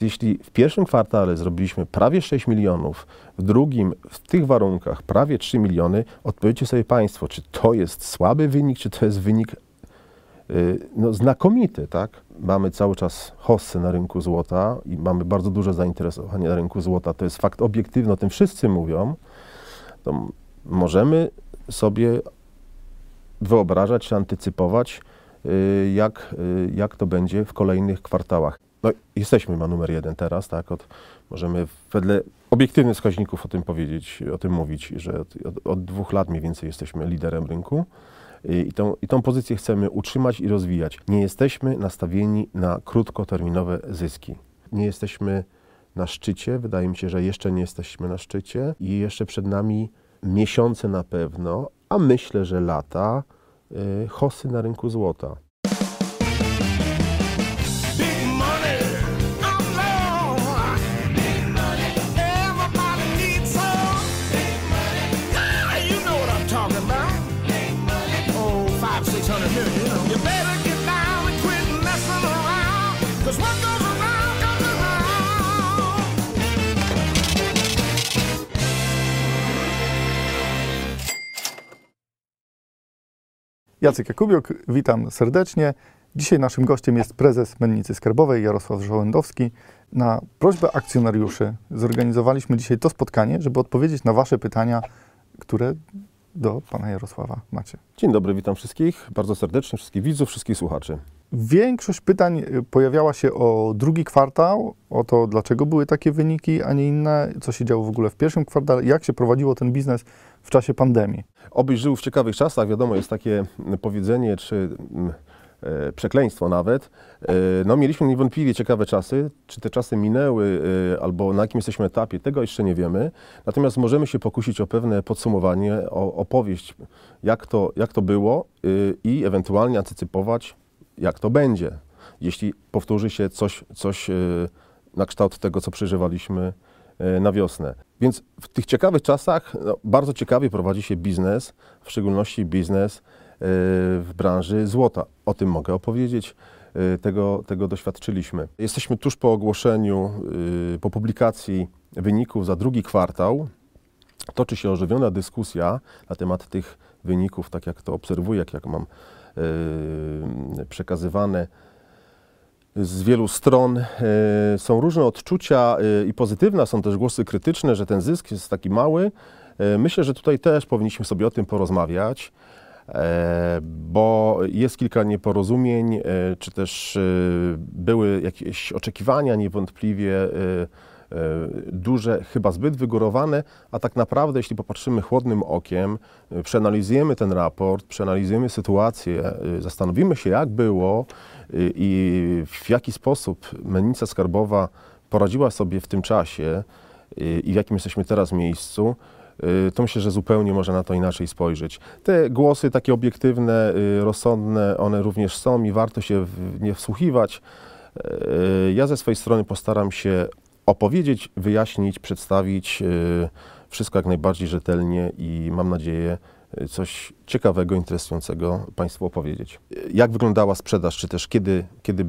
Jeśli w pierwszym kwartale zrobiliśmy prawie 6 milionów, w drugim w tych warunkach prawie 3 miliony, odpowiedzcie sobie Państwo, czy to jest słaby wynik, czy to jest wynik y, no, znakomity, tak? Mamy cały czas hossy na rynku złota i mamy bardzo duże zainteresowanie na rynku złota. To jest fakt obiektywny, o tym wszyscy mówią. To możemy sobie wyobrażać czy antycypować, y, jak, y, jak to będzie w kolejnych kwartałach. No, jesteśmy ma numer jeden teraz, tak? Od, możemy wedle obiektywnych wskaźników o tym powiedzieć, o tym mówić, że od, od, dwóch lat mniej więcej jesteśmy liderem rynku. I tą, I tą pozycję chcemy utrzymać i rozwijać. Nie jesteśmy nastawieni na krótkoterminowe zyski. Nie jesteśmy na szczycie, wydaje mi się, że jeszcze nie jesteśmy na szczycie i jeszcze przed nami miesiące na pewno, a myślę, że lata, y, hosy na rynku złota. Jacek Jakubiuk, witam serdecznie. Dzisiaj naszym gościem jest prezes Mennicy Skarbowej Jarosław Żołędowski. Na prośbę akcjonariuszy zorganizowaliśmy dzisiaj to spotkanie, żeby odpowiedzieć na Wasze pytania, które do Pana Jarosława macie. Dzień dobry, witam wszystkich bardzo serdecznie, wszystkich widzów, wszystkich słuchaczy. Większość pytań y, pojawiała się o drugi kwartał, o to, dlaczego były takie wyniki, a nie inne, co się działo w ogóle w pierwszym kwartale, jak się prowadziło ten biznes w czasie pandemii. Obyś żył w ciekawych czasach, wiadomo, jest takie mm, powiedzenie, czy mm, e, przekleństwo nawet. E, no, mieliśmy niewątpliwie ciekawe czasy. Czy te czasy minęły, e, albo na jakim jesteśmy etapie, tego jeszcze nie wiemy. Natomiast możemy się pokusić o pewne podsumowanie, o opowieść, jak to, jak to było i ewentualnie antycypować, jak to będzie, jeśli powtórzy się coś, coś na kształt tego, co przeżywaliśmy na wiosnę. Więc w tych ciekawych czasach no, bardzo ciekawie prowadzi się biznes, w szczególności biznes y, w branży złota. O tym mogę opowiedzieć. Y, Tego, tego doświadczyliśmy. Jesteśmy tuż po ogłoszeniu, po publikacji wyników za drugi kwartał. Toczy się ożywiona dyskusja na temat tych wyników, tak jak to obserwuję, jak, jak mam przekazywane z wielu stron. y, Są różne odczucia y, i pozytywne, są też głosy krytyczne, że ten zysk jest taki mały. Y, Myślę, że tutaj też powinniśmy sobie o tym porozmawiać, e, bo jest kilka nieporozumień, e, czy też były jakieś oczekiwania niewątpliwie e, duże, chyba zbyt wygórowane, a tak naprawdę, jeśli popatrzymy chłodnym okiem, y, przeanalizujemy ten raport, przeanalizujemy sytuację, y, zastanowimy się, jak było i w jaki sposób mennica skarbowa poradziła sobie w tym czasie i w jakim jesteśmy teraz miejscu, to myślę, że zupełnie można na to inaczej spojrzeć. Te głosy takie obiektywne, rozsądne, one również są i warto się w nie wsłuchiwać. Ja ze swojej strony postaram się opowiedzieć, wyjaśnić, przedstawić y, wszystko jak najbardziej rzetelnie i mam nadzieję y, coś ciekawego, interesującego Państwu opowiedzieć. Y, Jak wyglądała sprzedaż, czy też kiedy, kiedy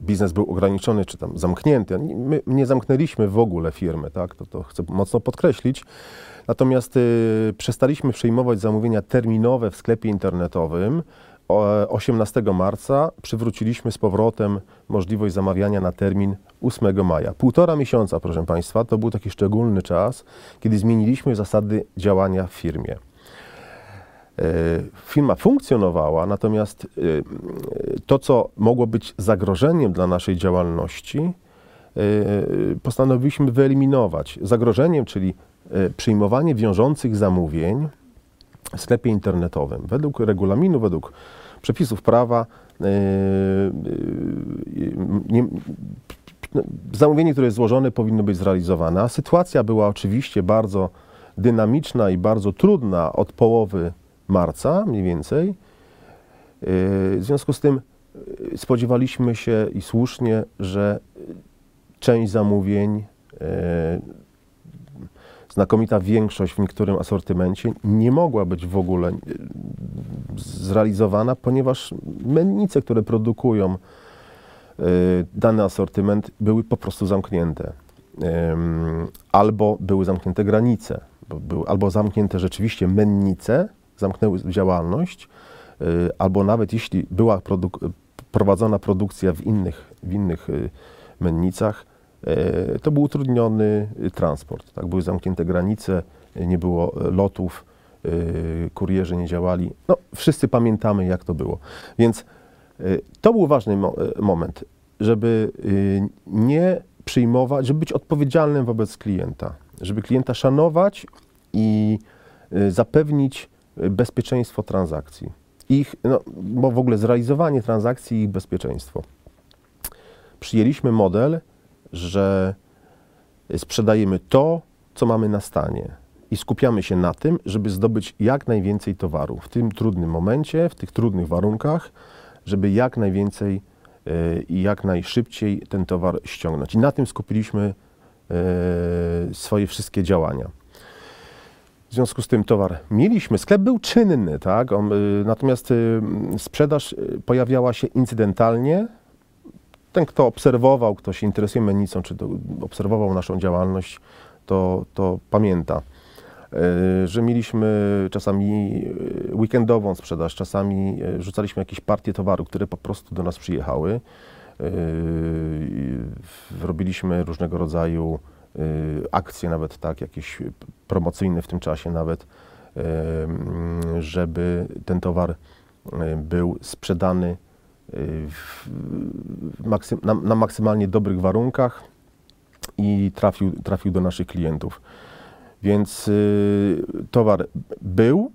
biznes był ograniczony, czy tam zamknięty. My nie zamknęliśmy w ogóle firmy, tak? to, to chcę mocno podkreślić. Natomiast y, przestaliśmy przyjmować zamówienia terminowe w sklepie internetowym. O, 18 marca przywróciliśmy z powrotem możliwość zamawiania na termin 8 maja. Półtora miesiąca, proszę Państwa, to był taki szczególny czas, kiedy zmieniliśmy zasady działania w firmie. E, Firma funkcjonowała, natomiast e, to, co mogło być zagrożeniem dla naszej działalności, e, postanowiliśmy wyeliminować. Zagrożeniem, czyli przyjmowanie wiążących zamówień w sklepie internetowym. Według regulaminu, według przepisów prawa, e, e, nie, zamówienie, które jest złożone, powinno być zrealizowane. A sytuacja była oczywiście bardzo dynamiczna i bardzo trudna od połowy marca mniej więcej. Yy, W związku z tym spodziewaliśmy się i słusznie, że część zamówień, znakomita większość w niektórym asortymencie nie mogła być w ogóle yy, zrealizowana, ponieważ mennice, które produkują dany asortyment były po prostu zamknięte. Albo były zamknięte granice, albo zamknięte rzeczywiście mennice, zamknęły działalność, y, albo nawet jeśli była produk- prowadzona produkcja w innych, w innych mennicach, to był utrudniony y, transport. Tak? Były zamknięte granice, y, nie było lotów, kurierzy nie działali. No, wszyscy pamiętamy, jak to było. Więc to był ważny mo- moment, żeby nie przyjmować, żeby być odpowiedzialnym wobec klienta, żeby klienta szanować i zapewnić bezpieczeństwo transakcji. Ich, no, bo w ogóle zrealizowanie transakcji i ich bezpieczeństwo. Przyjęliśmy model, że sprzedajemy to, co mamy na stanie i skupiamy się na tym, żeby zdobyć jak najwięcej towaru w tym trudnym momencie, w tych trudnych warunkach, żeby jak najwięcej y, i jak najszybciej ten towar ściągnąć. I na tym skupiliśmy y, swoje wszystkie działania. W związku z tym towar mieliśmy, sklep był czynny, tak? Y, natomiast sprzedaż pojawiała się incydentalnie. Ten, kto obserwował, kto się interesuje mennicą, czy obserwował naszą działalność, to, to pamięta, y, że mieliśmy czasami y, weekendową sprzedaż, czasami y, rzucaliśmy jakieś partie towaru, które po prostu do nas przyjechały. Robiliśmy różnego rodzaju akcje, nawet tak, jakieś promocyjne w tym czasie nawet, żeby ten towar był sprzedany na, maksymalnie dobrych warunkach i trafił, trafił do naszych klientów. Więc y, towar był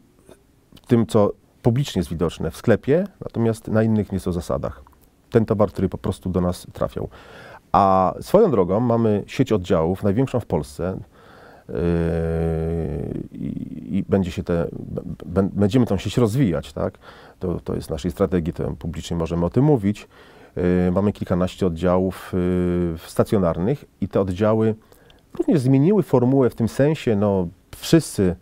w tym, co publicznie jest widoczne w sklepie, natomiast na innych nie są zasadach. Ten towar, który po prostu do nas trafiał. A swoją drogą mamy sieć oddziałów, największą w Polsce, i, i będzie się te, będziemy tą sieć rozwijać, tak? To, to jest naszej strategii, to publicznie możemy o tym mówić. Yy, Mamy kilkanaście oddziałów yy, stacjonarnych i te oddziały również zmieniły formułę w tym sensie, no wszyscy,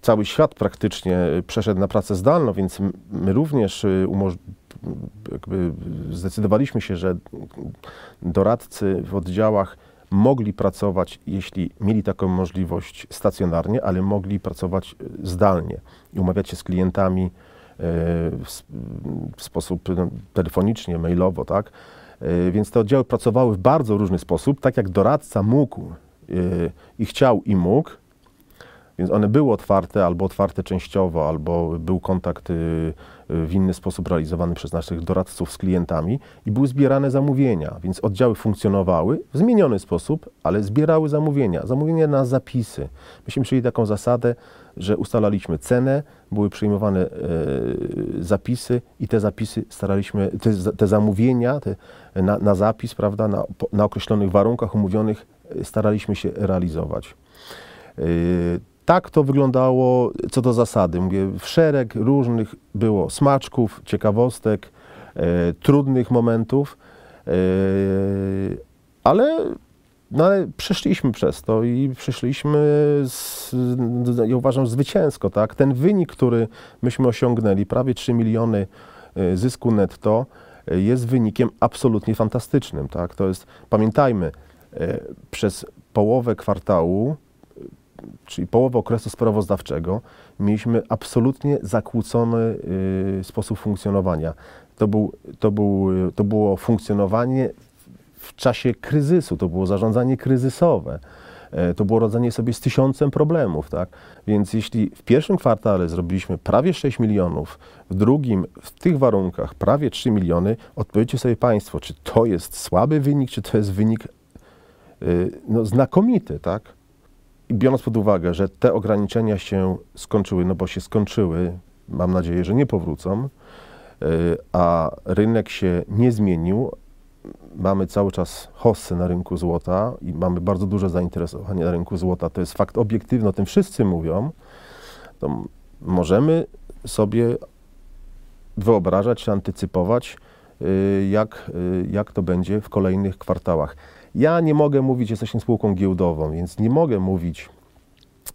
cały świat praktycznie przeszedł na pracę zdalną, więc my również y, zdecydowaliśmy się, że doradcy w oddziałach mogli pracować, jeśli mieli taką możliwość stacjonarnie, ale mogli pracować y, zdalnie i umawiać się z klientami y, w, sposób no, telefonicznie, mailowo, tak? Y, Więc te oddziały pracowały w bardzo różny sposób, tak jak doradca mógł i chciał i mógł, więc one były otwarte, albo otwarte częściowo, albo był kontakt y, w inny sposób realizowany przez naszych doradców z klientami i były zbierane zamówienia. Więc oddziały funkcjonowały w zmieniony sposób, ale zbierały zamówienia. Zamówienia na zapisy. Myśmy przyjęli taką zasadę, że ustalaliśmy cenę, były przyjmowane e, zapisy i te zapisy staraliśmy, te, te zamówienia te, na, na zapis, prawda, na, na określonych warunkach umówionych e, staraliśmy się realizować. Tak to wyglądało co do zasady. Mówię, szereg różnych było smaczków, ciekawostek, e, trudnych momentów, e, ale, no, przeszliśmy przez to i przeszliśmy, z, ja uważam, zwycięsko. Tak? Ten wynik, który myśmy osiągnęli, prawie 3 miliony e, zysku netto, e, jest wynikiem absolutnie fantastycznym. Tak? To jest, pamiętajmy, e, przez połowę kwartału czyli połowę okresu sprawozdawczego, mieliśmy absolutnie zakłócony y, sposób funkcjonowania. To, był, to, był, to było funkcjonowanie w czasie kryzysu, to było zarządzanie kryzysowe. E, To było radzenie sobie z tysiącem problemów, tak? Więc jeśli w pierwszym kwartale zrobiliśmy prawie 6 milionów, w drugim w tych warunkach prawie 3 miliony, odpowiedzcie sobie Państwo, czy to jest słaby wynik, czy to jest wynik y, no, znakomity, tak? Biorąc pod uwagę, że te ograniczenia się skończyły, no bo się skończyły, mam nadzieję, że nie powrócą, y, a rynek się nie zmienił, mamy cały czas hossę na rynku złota i mamy bardzo duże zainteresowanie na rynku złota, to jest fakt obiektywny, o tym wszyscy mówią, to możemy sobie wyobrażać antycypować, y, jak, y, jak to będzie w kolejnych kwartałach. Ja nie mogę mówić, jesteśmy spółką giełdową, więc nie mogę mówić,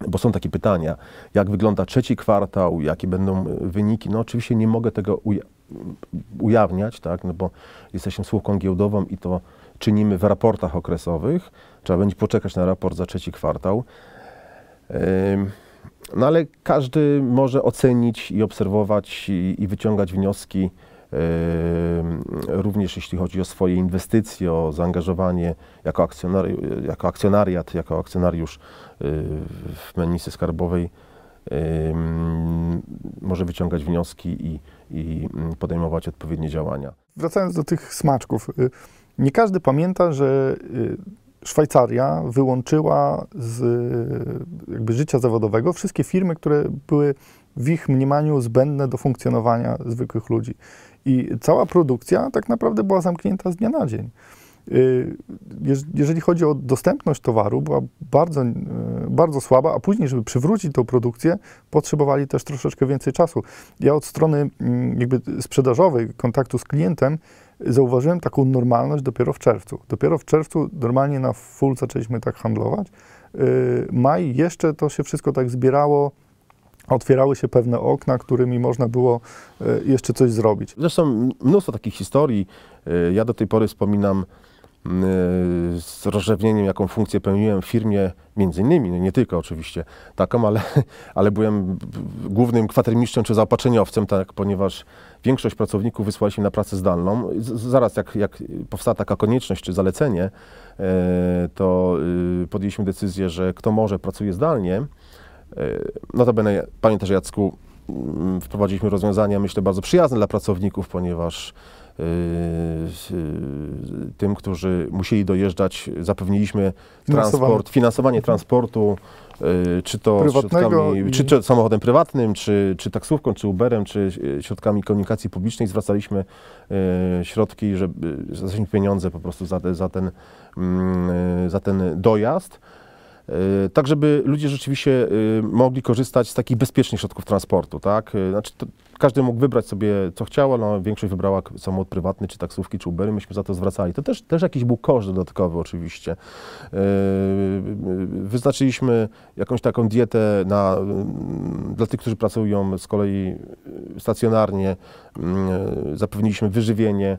bo są takie pytania, jak wygląda trzeci kwartał, jakie będą y, wyniki. No oczywiście nie mogę tego uja- ujawniać, tak, no bo jesteśmy spółką giełdową i to czynimy w raportach okresowych. Trzeba będzie poczekać na raport za trzeci kwartał. No ale każdy może ocenić i obserwować i, i wyciągać wnioski, również jeśli chodzi o swoje inwestycje, o zaangażowanie jako, akcjonari, jako akcjonariat, jako akcjonariusz y, w mennicy skarbowej. Może wyciągać wnioski i, i mm, podejmować odpowiednie działania. Wracając do tych smaczków. y, Nie każdy pamięta, że y, Szwajcaria wyłączyła z jakby życia zawodowego wszystkie firmy, które były w ich mniemaniu zbędne do funkcjonowania zwykłych ludzi. I cała produkcja tak naprawdę była zamknięta z dnia na dzień. Y, jeż- Jeżeli chodzi o dostępność towaru, była bardzo, y, bardzo słaba, a później, żeby przywrócić tą produkcję, potrzebowali też troszeczkę więcej czasu. Ja od strony mm, jakby sprzedażowej, kontaktu z klientem, zauważyłem taką normalność dopiero w czerwcu. Dopiero w czerwcu normalnie na full zaczęliśmy tak handlować. Y, Maj jeszcze to się wszystko tak zbierało, otwierały się pewne okna, którymi można było y, jeszcze coś zrobić. Zresztą mnóstwo takich historii. Y, Ja do tej pory wspominam y, z rozrzewnieniem, jaką funkcję pełniłem w firmie, między innymi, no nie tylko oczywiście taką, ale, ale byłem głównym kwatermistrzem czy zaopatrzeniowcem, tak, ponieważ większość pracowników wysłaliśmy na pracę zdalną. Zaraz jak, jak powstała taka konieczność czy zalecenie, to y, podjęliśmy decyzję, że kto może pracuje zdalnie. Y, Notabene, pamiętasz Jacku, mm, wprowadziliśmy rozwiązania, myślę, bardzo przyjazne dla pracowników, ponieważ y, y, tym, którzy musieli dojeżdżać, zapewniliśmy transport, finansowanie transportu, y, czy to środkami, czy, czy samochodem prywatnym, czy, czy taksówką, czy Uberem, czy y, środkami komunikacji publicznej. Zwracaliśmy y, środki, żeby, zwracaliśmy pieniądze po prostu za, te, za, ten, mm, y, za ten dojazd. Y, tak żeby ludzie rzeczywiście y, mogli korzystać z takich bezpiecznych środków transportu, tak? Y, Znaczy, każdy mógł wybrać sobie, co chciał, no, większość wybrała samochód prywatny, czy taksówki, czy Ubery, myśmy za to zwracali. To też, też jakiś był koszt dodatkowy oczywiście. Wyznaczyliśmy jakąś taką dietę na, y, dla tych, którzy pracują z kolei stacjonarnie, y, zapewniliśmy wyżywienie,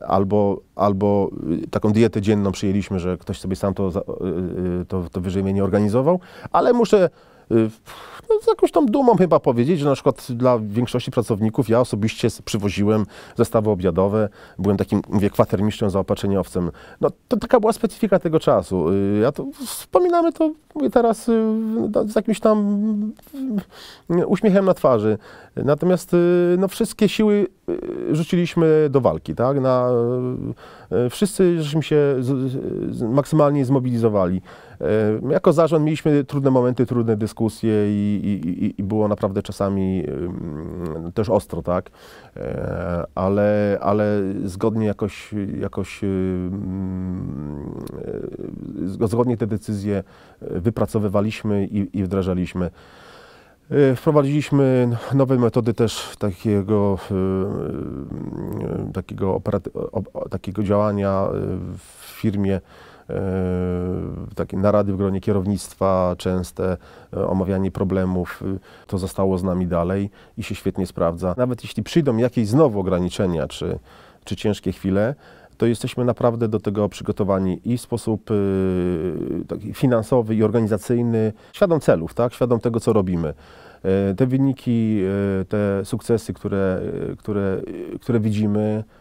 albo, albo y, taką dietę dzienną przyjęliśmy, że ktoś sobie sam to, y, y, to, to wyżywienie organizował, ale muszę no, z jakąś tą dumą chyba powiedzieć, że na przykład dla większości pracowników ja osobiście przywoziłem zestawy obiadowe, byłem takim, mówię, kwatermistrzem, zaopatrzeniowcem. No to taka była specyfika tego czasu. Y, Ja to wspominamy to, mówię teraz y, no, z jakimś tam y, uśmiechem na twarzy. Natomiast y, no, wszystkie siły y, rzuciliśmy do walki, tak? Na, y, y, wszyscy żeśmy się z, z, maksymalnie zmobilizowali. Jako zarząd mieliśmy trudne momenty, trudne dyskusje i, i, i- było naprawdę czasami też ostro, tak? E, Ale, ale zgodnie jakoś, jakoś e, zgodnie te decyzje e, wypracowywaliśmy i, i wdrażaliśmy. Wprowadziliśmy nowe metody też takiego, takiego, takiego działania w firmie, takie narady w gronie kierownictwa, częste e, omawianie problemów. e, To zostało z nami dalej i się świetnie sprawdza. Nawet jeśli przyjdą jakieś znowu ograniczenia czy, czy ciężkie chwile, to jesteśmy naprawdę do tego przygotowani i w sposób y, taki finansowy i organizacyjny, świadom celów, tak? świadom tego, co robimy. E, Te wyniki, e, te sukcesy, które, e, które, e, które widzimy, e,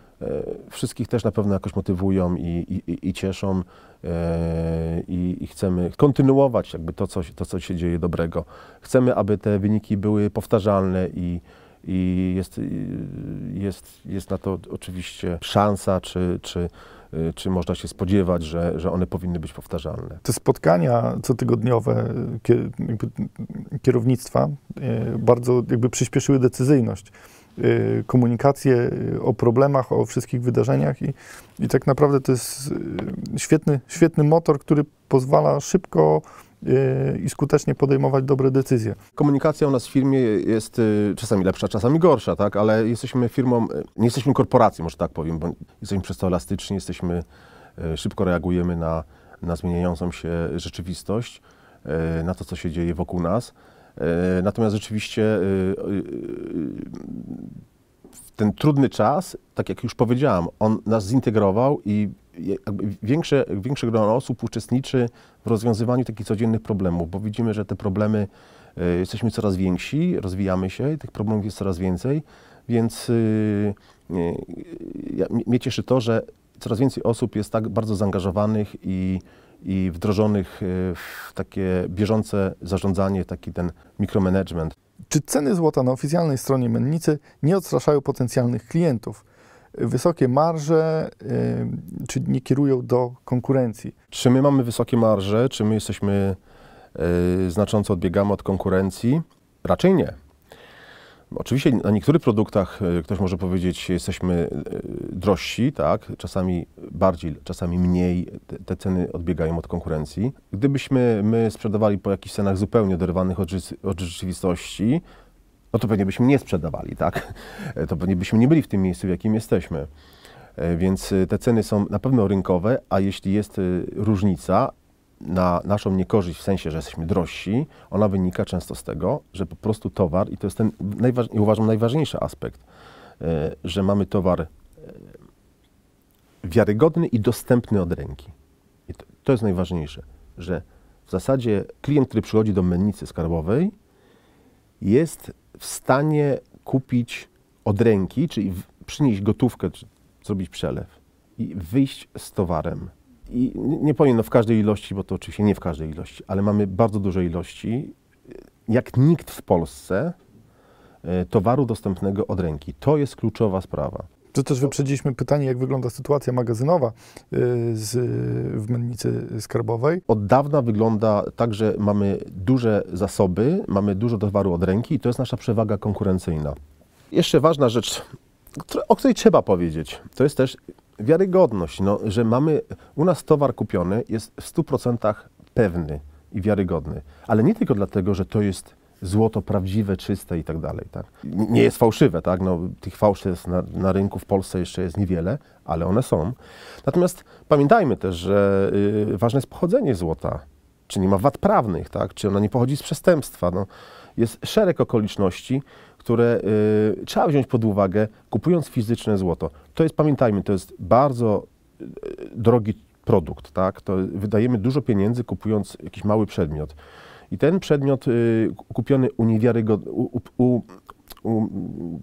wszystkich też na pewno jakoś motywują i, i, i- cieszą e, i, i chcemy kontynuować jakby to co, to, co się dzieje dobrego. Chcemy, aby te wyniki były powtarzalne i, i jest, jest, jest na to oczywiście szansa, czy, czy, y, czy można się spodziewać, że, że one powinny być powtarzalne. Te spotkania cotygodniowe kierownictwa e, bardzo jakby przyspieszyły decyzyjność, e, komunikację e, o problemach, o wszystkich wydarzeniach i, i tak naprawdę to jest e, świetny, świetny motor, który pozwala szybko i skutecznie podejmować dobre decyzje. Komunikacja u nas w firmie jest y, czasami lepsza, czasami gorsza, tak? ale jesteśmy firmą, y, nie jesteśmy korporacją, może tak powiem, bo jesteśmy przez to elastyczni, jesteśmy, y, szybko reagujemy na, na zmieniającą się rzeczywistość, y, na to, co się dzieje wokół nas. Y, Natomiast rzeczywiście y, y, ten trudny czas, tak jak już powiedziałam, on nas zintegrował i większe, większe grono osób uczestniczy w rozwiązywaniu takich codziennych problemów, bo widzimy, że te problemy, e, jesteśmy coraz więksi, rozwijamy się tych problemów jest coraz więcej, więc ja, mnie cieszy to, że coraz więcej osób jest tak bardzo zaangażowanych i, i wdrożonych y, w takie bieżące zarządzanie, taki ten mikromanagement. Czy ceny złota na oficjalnej stronie mennicy nie odstraszają potencjalnych klientów? Wysokie marże y, czy nie kierują do konkurencji? Czy my mamy wysokie marże, czy my jesteśmy y, znacząco odbiegamy od konkurencji? Raczej nie. Oczywiście na niektórych produktach y, ktoś może powiedzieć, jesteśmy y, drożsi, tak? czasami bardziej, czasami mniej, te, ceny odbiegają od konkurencji. Gdybyśmy my sprzedawali po jakichś cenach zupełnie oderwanych od, od rzeczywistości, no to pewnie byśmy nie sprzedawali, tak? To pewnie byśmy nie byli w tym miejscu, w jakim jesteśmy. E, Więc te ceny są na pewno rynkowe, a jeśli jest różnica na naszą niekorzyść, w sensie, że jesteśmy drożsi, ona wynika często z tego, że po prostu towar, i to jest ten, najważ, uważam, najważniejszy aspekt, e, że mamy towar e, wiarygodny i dostępny od ręki. I to, to jest najważniejsze, że w zasadzie klient, który przychodzi do mennicy skarbowej, jest w stanie kupić od ręki, czyli przynieść gotówkę, czy zrobić przelew i wyjść z towarem. I nie powiem no w każdej ilości, bo to oczywiście nie w każdej ilości, ale mamy bardzo duże ilości, jak nikt w Polsce, e, towaru dostępnego od ręki. To jest kluczowa sprawa. To też wyprzedziliśmy pytanie, jak wygląda sytuacja magazynowa y, z, w mennicy skarbowej. Od dawna wygląda tak, że mamy duże zasoby, mamy dużo towaru od ręki i to jest nasza przewaga konkurencyjna. Jeszcze ważna rzecz, o której trzeba powiedzieć, to jest też wiarygodność, no, że mamy, u nas towar kupiony jest w 100% pewny i wiarygodny, ale nie tylko dlatego, że to jest złoto prawdziwe, czyste i tak dalej, tak? Nie jest fałszywe, tak? No, tych fałszy jest na, na rynku w Polsce jeszcze jest niewiele, ale one są. Natomiast pamiętajmy też, że y, ważne jest pochodzenie złota. Czy nie ma wad prawnych, tak? Czy ona nie pochodzi z przestępstwa? No, jest szereg okoliczności, które y, trzeba wziąć pod uwagę, kupując fizyczne złoto. To jest, pamiętajmy, to jest bardzo y, drogi produkt, tak? To wydajemy dużo pieniędzy kupując jakiś mały przedmiot. I ten przedmiot y, kupiony u, u, u, u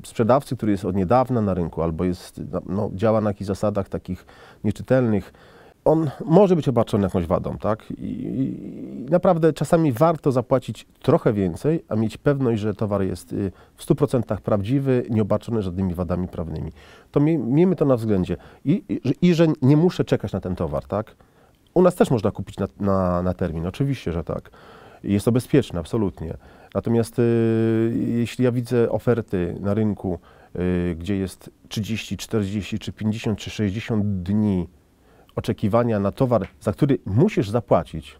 sprzedawcy, który jest od niedawna na rynku albo jest, no, działa na jakichś zasadach takich nieczytelnych, on może być obarczony jakąś wadą, tak? I, naprawdę czasami warto zapłacić trochę więcej, a mieć pewność, że towar jest y, w 100% prawdziwy, nieobarczony żadnymi wadami prawnymi. To mie, miejmy to na względzie. I, i, I że nie muszę czekać na ten towar, tak? U nas też można kupić na, na, na termin, oczywiście, że tak. Jest to bezpieczne, absolutnie. Natomiast y, jeśli ja widzę oferty na rynku, y, gdzie jest 30, 40, czy 50, czy 60 dni oczekiwania na towar, za który musisz zapłacić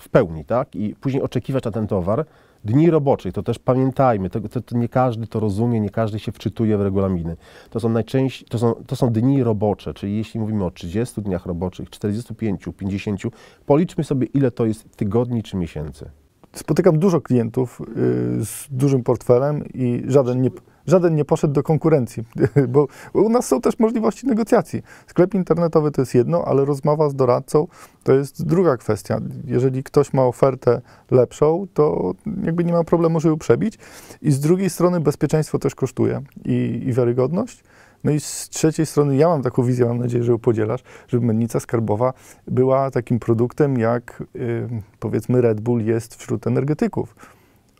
w pełni, tak? I później oczekiwać na ten towar, dni roboczych, to też pamiętajmy, to, to, to nie każdy to rozumie, nie każdy się wczytuje w regulaminy. To są najczęściej, to są, to są dni robocze, czyli jeśli mówimy o 30 dniach roboczych, 45, 50, policzmy sobie ile to jest tygodni czy miesięcy. Spotykam dużo klientów y, z dużym portfelem i żaden nie, żaden nie poszedł do konkurencji, bo u nas są też możliwości negocjacji. Sklep internetowy to jest jedno, ale rozmowa z doradcą to jest druga kwestia. Jeżeli ktoś ma ofertę lepszą, to jakby nie ma problemu, żeby ją przebić. I z drugiej strony bezpieczeństwo też kosztuje i, i wiarygodność. No i z trzeciej strony ja mam taką wizję, mam nadzieję, że ją podzielasz, żeby mennica skarbowa była takim produktem jak powiedzmy Red Bull jest wśród energetyków.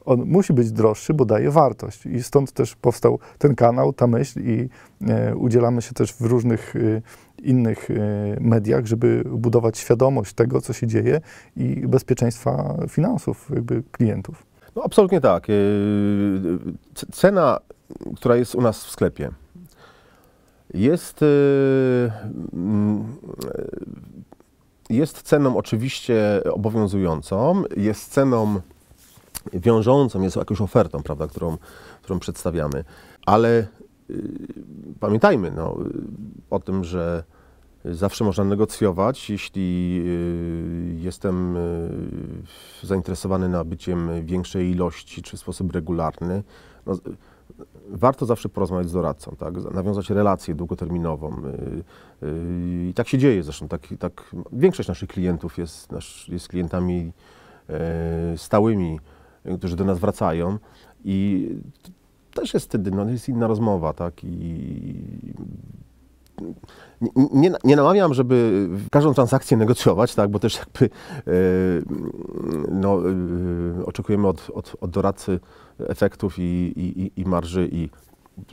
On musi być droższy, bo daje wartość. I stąd też powstał ten kanał, ta myśl i e, udzielamy się też w różnych y, innych y, mediach, żeby budować świadomość tego, co się dzieje i bezpieczeństwa finansów jakby klientów. No absolutnie tak. C- Cena, która jest u nas w sklepie, jest, mm, yy, jest ceną oczywiście obowiązującą, jest ceną wiążącą, jest jakąś ofertą, prawda, którą, którą przedstawiamy, ale yy, pamiętajmy no, yy, o tym, że zawsze można negocjować, jeśli yy, jestem yy, zainteresowany nabyciem większej ilości czy w sposób regularny. No, warto zawsze porozmawiać z doradcą, tak? nawiązać relację długoterminową. y, y, I tak się dzieje zresztą. Tak, tak, większość naszych klientów jest, jest klientami e, stałymi, y, którzy do nas wracają i też jest wtedy, no, jest inna rozmowa, tak? I nie, nie, namawiam, żeby każdą transakcję negocjować, tak? bo też jakby e, no, e, oczekujemy od, od, od doradcy efektów i, i, i- marży i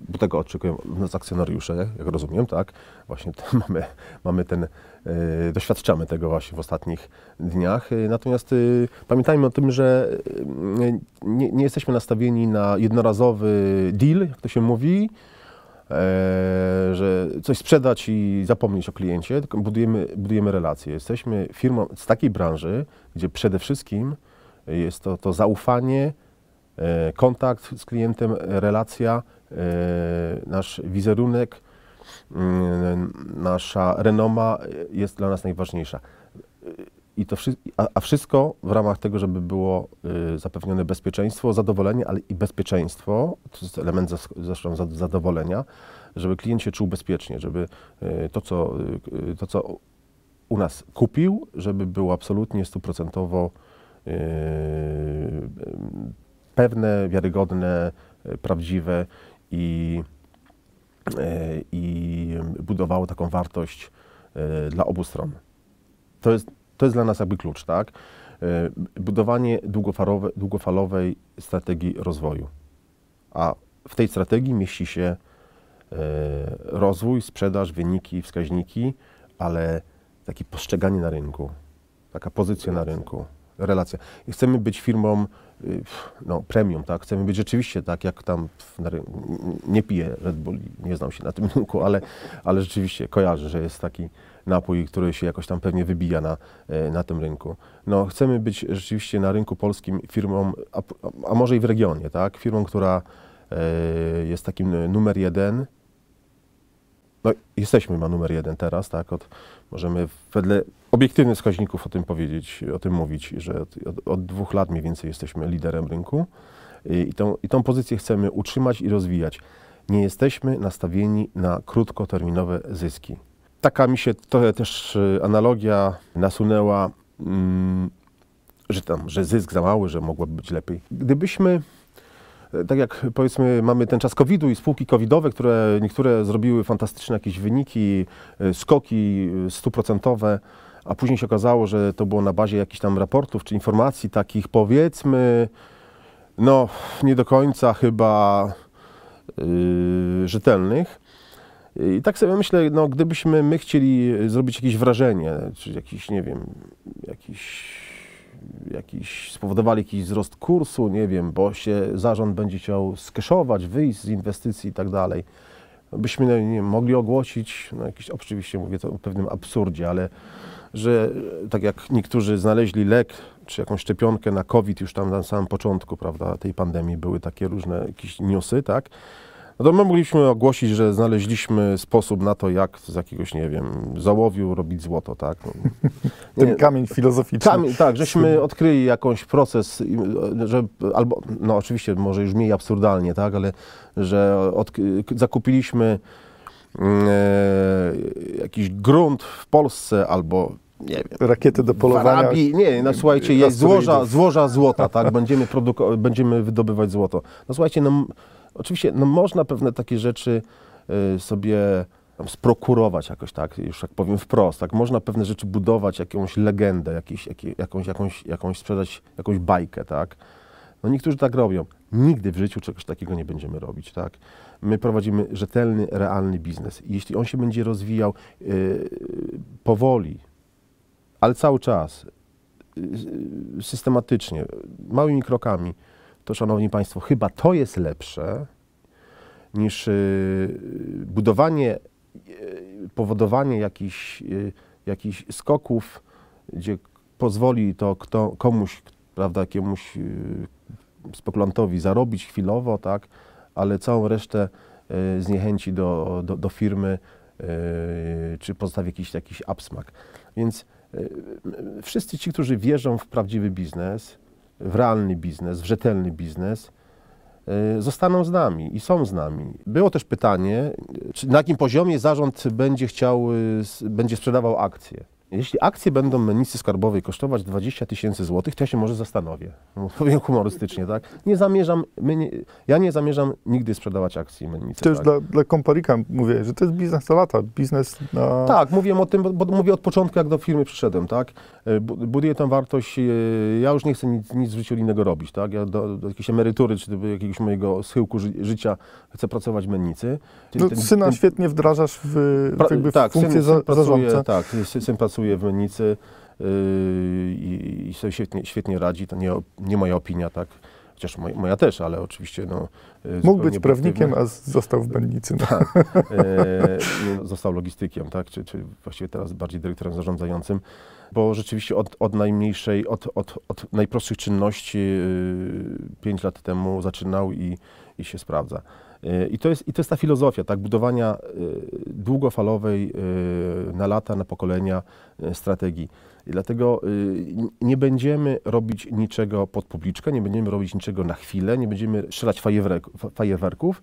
bo tego oczekują od nas akcjonariusze, jak rozumiem, tak? Właśnie mamy, mamy ten, doświadczamy tego właśnie w ostatnich dniach. E, Natomiast e, pamiętajmy o tym, że e, nie, nie jesteśmy nastawieni na jednorazowy deal, jak to się mówi, e, że coś sprzedać i zapomnieć o kliencie, tylko budujemy, budujemy relacje. Jesteśmy firmą z takiej branży, gdzie przede wszystkim jest to, to zaufanie, e, kontakt z klientem, e, relacja, e, nasz wizerunek, nasza renoma jest dla nas najważniejsza. I to wszy- a, a wszystko w ramach tego, żeby było y, zapewnione bezpieczeństwo, zadowolenie, ale i bezpieczeństwo, to jest element zresztą zad- zadowolenia, żeby klient się czuł bezpiecznie, żeby y, to, co, y, to, co u nas kupił, żeby było absolutnie stuprocentowo y, y, pewne, wiarygodne, y, prawdziwe i, i budowało taką wartość y, dla obu stron. To jest, to jest dla nas jakby klucz, tak? Y, Budowanie długofalowe, długofalowej strategii rozwoju. A w tej strategii mieści się rozwój, sprzedaż, wyniki, wskaźniki, ale takie postrzeganie na rynku, taka pozycja na rynku, relacja. I chcemy być firmą y, no, premium, tak? Chcemy być rzeczywiście tak, jak tam. Nie piję Red Bull, nie znam się na tym rynku, ale, ale rzeczywiście kojarzę, że jest taki napój, który się jakoś tam pewnie wybija na, e, na tym rynku. No, chcemy być rzeczywiście na rynku polskim firmą, a, a może i w regionie, tak? Firmą, która e, jest takim numer jeden. No, jesteśmy ma numer jeden teraz, tak? Od, możemy wedle obiektywnych wskaźników o tym powiedzieć, o tym mówić, że od, od, dwóch lat mniej więcej jesteśmy liderem rynku i, tą, i tą pozycję chcemy utrzymać i rozwijać. Nie jesteśmy nastawieni na krótkoterminowe zyski. Taka mi się trochę też e, analogia nasunęła, mm, że tam, że zysk za mały, że mogłoby być lepiej. Gdybyśmy e, tak jak powiedzmy mamy ten czas COVID-u i spółki covidowe, które niektóre zrobiły fantastyczne jakieś wyniki, e, skoki stuprocentowe, a później się okazało, że to było na bazie jakichś tam raportów czy informacji takich powiedzmy, no nie do końca chyba yy, rzetelnych. I tak sobie myślę, no gdybyśmy my chcieli zrobić jakieś wrażenie, czy jakiś, nie wiem, jakiś, jakiś spowodowali jakiś wzrost kursu, nie wiem, bo się zarząd będzie chciał skeszować, wyjść z inwestycji i tak dalej, byśmy nie mogli ogłosić, no jakiś, oczywiście mówię to o pewnym absurdzie, ale że tak jak niektórzy znaleźli lek czy jakąś szczepionkę na COVID już tam na samym początku, prawda, tej pandemii były takie różne jakieś newsy, tak? No to my mogliśmy ogłosić, że znaleźliśmy sposób na to, jak z jakiegoś, nie wiem, załowiu robić złoto, tak? No, Ten nie, kamień filozoficzny. Kamień, tak, żeśmy odkryli jakąś proces, że albo, no oczywiście może już mniej absurdalnie, tak, ale że odk- zakupiliśmy mm, e, jakiś grunt w Polsce albo nie wiem, Rakiety do polowania. Arabii, nie, no słuchajcie, jest złoża, złoża złota, tak, będziemy, produko- będziemy wydobywać złoto. No słuchajcie, no oczywiście, no można pewne takie rzeczy y, sobie sprokurować jakoś, tak, już jak powiem wprost, tak, można pewne rzeczy budować, jakąś legendę, jakiś, jakąś, jakąś, jakąś sprzedać, jakąś bajkę, tak. No niektórzy tak robią. Nigdy w życiu czegoś takiego nie będziemy robić, tak. My prowadzimy rzetelny, realny biznes. I jeśli on się będzie rozwijał y, powoli, ale cały czas, y, systematycznie, małymi krokami, to szanowni Państwo, chyba to jest lepsze niż y, budowanie, y, powodowanie jakichś, y, jakichś skoków, gdzie pozwoli to kto, komuś, prawda, jakiemuś y, spekulantowi zarobić chwilowo, tak, ale całą resztę y, zniechęci do, do, do firmy, y, czy pozostawi jakiś, jakiś absmak. Więc y, wszyscy ci, którzy wierzą w prawdziwy biznes, w realny biznes, w rzetelny biznes, y, zostaną z nami i są z nami. Było też pytanie, na jakim poziomie zarząd będzie chciał, y, będzie sprzedawał akcje. Jeśli akcje będą mennicy skarbowej kosztować 20 tysięcy złotych, to ja się może zastanowię. No, Powiem humorystycznie, tak? Nie zamierzam, nie, ja nie zamierzam nigdy sprzedawać akcji mennicy. Też tak? dla, dla komparika mówię, że to jest biznes na lata, biznes na... Tak, mówiłem o tym, bo, bo mówię od początku, jak do firmy przyszedłem, tak? E, bu- Buduję tę wartość, e, ja już nie chcę nic, nic w życiu innego robić, tak? Ja do, do jakiejś emerytury, czy do jakiegoś mojego schyłku ży, życia chcę pracować w mennicy. No, Ten- syna ten- świetnie wdrażasz w, pra- tak, funkcję syn, za, syn pracuje, zarządcy. tak, syn, syn pracuje w mennicy yy, i, i sobie świetnie, świetnie radzi, to nie, nie moja opinia, tak? Chociaż moja, moja też, ale oczywiście no... e, Mógł być prawnikiem, a został w Bennicy. No. Tak. E, nie, został logistykiem, tak? Czy, czy właściwie teraz bardziej dyrektorem zarządzającym, bo rzeczywiście od, od najmniejszej, od, od, od najprostszych czynności 5 lat temu zaczynał i, i się sprawdza. E, I to, jest, I to jest ta filozofia, tak? Budowania e, długofalowej e, na lata, na pokolenia strategii. I dlatego nie będziemy robić niczego pod publiczkę, nie będziemy robić niczego na chwilę, nie będziemy strzelać fajerwerk- fa- fajerwerków,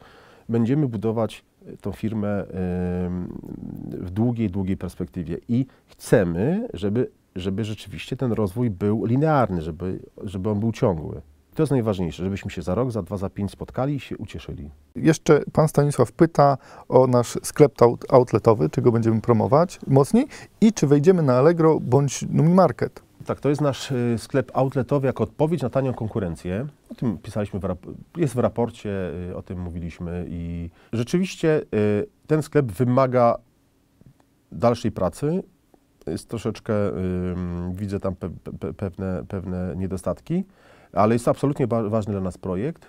będziemy budować tą firmę w długiej, długiej perspektywie i chcemy, żeby, żeby rzeczywiście ten rozwój był linearny, żeby, żeby on był ciągły. To jest najważniejsze, żebyśmy się za rok, za dwa, za pięć spotkali i się ucieszyli. Jeszcze pan Stanisław pyta o nasz sklep out- outletowy, czy go będziemy promować mocniej i czy wejdziemy na Allegro bądź Numi Market. Tak, to jest nasz y, sklep outletowy jako odpowiedź na tanią konkurencję. O tym pisaliśmy, w jest w raporcie, y, o tym mówiliśmy i rzeczywiście y, ten sklep wymaga dalszej pracy. Jest troszeczkę, widzę tam pe, pe, pewne, pewne niedostatki, ale jest to absolutnie ważny dla nas projekt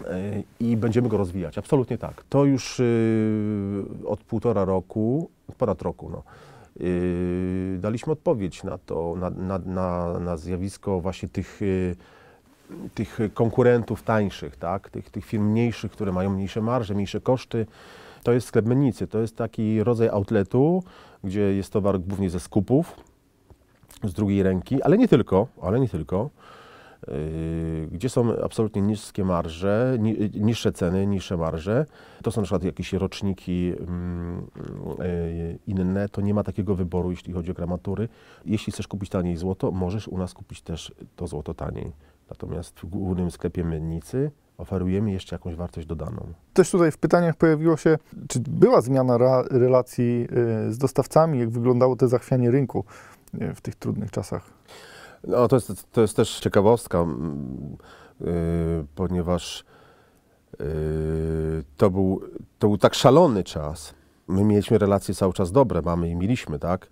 y, i będziemy go rozwijać. Absolutnie tak. To już y, od półtora roku, ponad roku, no, Yy, daliśmy odpowiedź na to, na, na, na, na zjawisko właśnie tych, tych konkurentów tańszych, tak? tych, tych firm mniejszych, które mają mniejsze marże, mniejsze koszty. To jest sklep mennicy, to jest taki rodzaj outletu, gdzie jest towar głównie ze skupów, z drugiej ręki, ale nie tylko, ale nie tylko. Yy, gdzie są absolutnie niskie marże, ni, niższe ceny, niższe marże. To są na przykład jakieś roczniki mm, yy, inne, to nie ma takiego wyboru, jeśli chodzi o gramatury. Jeśli chcesz kupić taniej złoto, możesz u nas kupić też to złoto taniej. Natomiast w głównym sklepie Mennicy oferujemy jeszcze jakąś wartość dodaną. Też tutaj w pytaniach pojawiło się, czy była zmiana relacji y, z dostawcami, jak wyglądało to zachwianie rynku y, w tych trudnych czasach. No, to jest, to jest też ciekawostka, yy, ponieważ yy, to, był, to był tak szalony czas. My mieliśmy relacje cały czas dobre, mamy i mieliśmy, tak?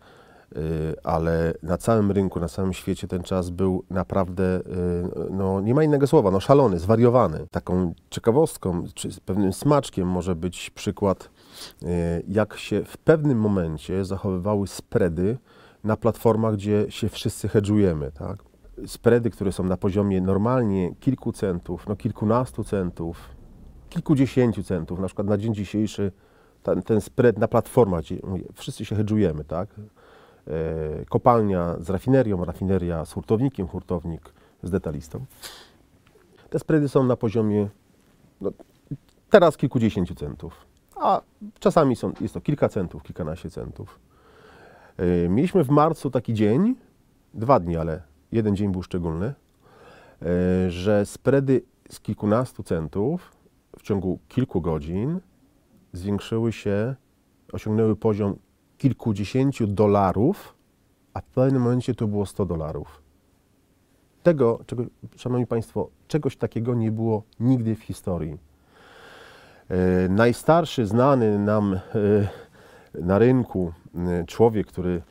Yy, ale na całym rynku, na całym świecie ten czas był naprawdę, yy, no nie ma innego słowa, no szalony, zwariowany. Taką ciekawostką, czy pewnym smaczkiem może być przykład, yy, jak się w pewnym momencie zachowywały spready na platformach, gdzie się wszyscy hedżujemy, tak? Spready, które są na poziomie normalnie kilku centów, no kilkunastu centów, kilkudziesięciu centów, na przykład na dzień dzisiejszy ten, ten spread na platformach, gdzie wszyscy się hedżujemy, tak? E, kopalnia z rafinerią, rafineria z hurtownikiem, hurtownik z detalistą. Te spready są na poziomie no, teraz kilkudziesięciu centów, a czasami są, jest to kilka centów, kilkanaście centów. E, Mieliśmy w marcu taki dzień, dwa dni, ale jeden dzień był szczególny, e, że spready z kilkunastu centów w ciągu kilku godzin zwiększyły się, osiągnęły poziom kilkudziesięciu dolarów, a w pewnym momencie to było 100 dolarów. Tego, czego, Szanowni Państwo, czegoś takiego nie było nigdy w historii. E, najstarszy znany nam na rynku e, człowiek, który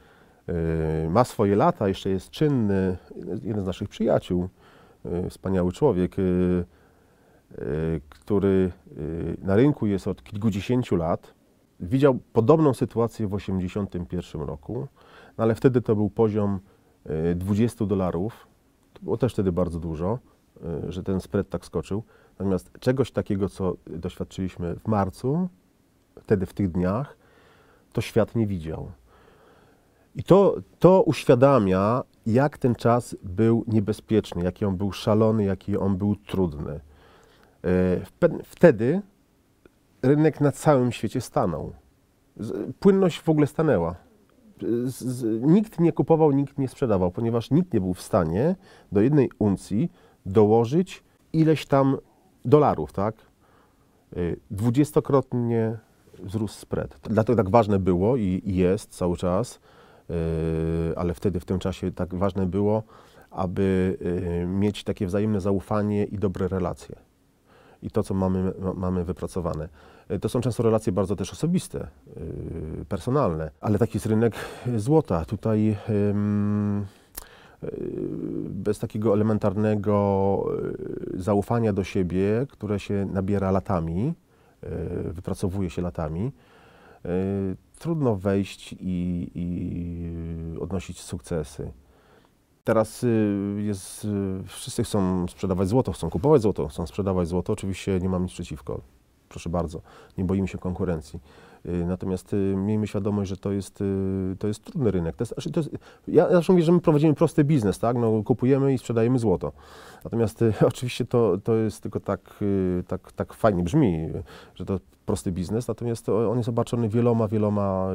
e, ma swoje lata, jeszcze jest czynny, jeden z naszych przyjaciół, e, wspaniały człowiek, który na rynku jest od kilkudziesięciu lat, widział podobną sytuację w 1981 roku, no ale wtedy to był poziom e, 20 dolarów. To było też wtedy bardzo dużo, że ten spread tak skoczył. Natomiast czegoś takiego, co doświadczyliśmy w marcu, wtedy w tych dniach, to świat nie widział. I to, to uświadamia, jak ten czas był niebezpieczny, jaki on był szalony, jaki on był trudny. pe- Wtedy rynek na całym świecie stanął. Płynność w ogóle stanęła. Nikt nie kupował, nikt nie sprzedawał, ponieważ nikt nie był w stanie do jednej uncji dołożyć ileś tam dolarów, tak? Y, Dwudziestokrotnie wzrósł spread. Dlatego tak ważne było i jest cały czas, y, ale wtedy w tym czasie tak ważne było, aby y, mieć takie wzajemne zaufanie i dobre relacje. I to, co mamy, ma- mamy wypracowane. Y, To są często relacje bardzo też osobiste, personalne, ale taki jest rynek złota. Tutaj bez takiego elementarnego zaufania do siebie, które się nabiera latami, wypracowuje się latami, y, trudno wejść i, i odnosić sukcesy. Teraz y, jest, wszyscy chcą sprzedawać złoto, chcą kupować złoto, chcą sprzedawać złoto. Oczywiście nie mam nic przeciwko. Proszę bardzo, nie boimy się konkurencji. Y, Natomiast y, miejmy świadomość, że to jest, y, to jest trudny rynek. To jest, znaczy, to jest, ja zawsze mówię, że my prowadzimy prosty biznes, tak? No, kupujemy i sprzedajemy złoto. Natomiast oczywiście to, to jest tylko tak, tak, tak fajnie brzmi, że to prosty biznes, natomiast to on jest obarczony wieloma, wieloma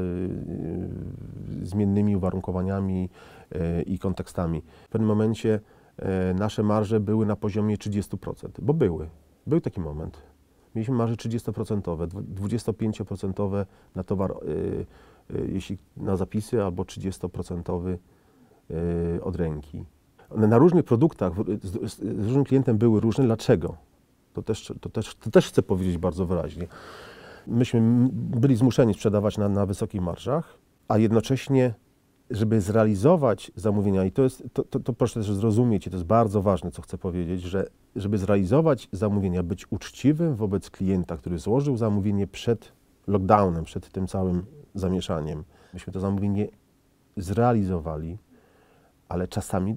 zmiennymi uwarunkowaniami i kontekstami. W pewnym momencie nasze marże były na poziomie 30%, bo były. Był taki moment. Mieliśmy marże 30%, dwu- 25% na towar, y, y, jeśli na zapisy, albo 30% y, od ręki. Na różnych produktach z, różnym klientem były różne. Dlaczego? To też, to, też, to też chcę powiedzieć bardzo wyraźnie. Myśmy byli zmuszeni sprzedawać na, na wysokich marżach, a jednocześnie, żeby zrealizować zamówienia, i to, jest, to, to, to proszę też zrozumieć, i to jest bardzo ważne, co chcę powiedzieć, że żeby zrealizować zamówienia, być uczciwym wobec klienta, który złożył zamówienie przed lockdownem, przed tym całym zamieszaniem, myśmy to zamówienie zrealizowali, ale czasami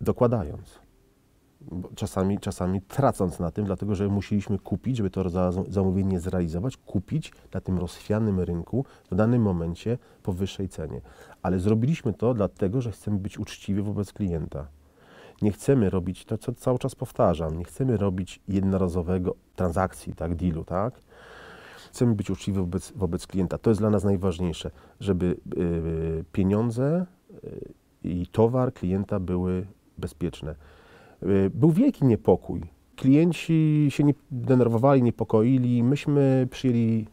dokładając. Czasami, czasami tracąc na tym, dlatego że musieliśmy kupić, żeby to za- zamówienie zrealizować, kupić na tym rozchwianym rynku w danym momencie po wyższej cenie. Ale zrobiliśmy to dlatego, że chcemy być uczciwi wobec klienta. Nie chcemy robić to, co cały czas powtarzam, nie chcemy robić jednorazowego transakcji, tak, dealu, tak? Chcemy być uczciwi wobec, wobec klienta. To jest dla nas najważniejsze, żeby y, pieniądze y, i towar klienta były bezpieczne. Y, Był wielki niepokój. Klienci się nie denerwowali, niepokoili. Myśmy przyjęli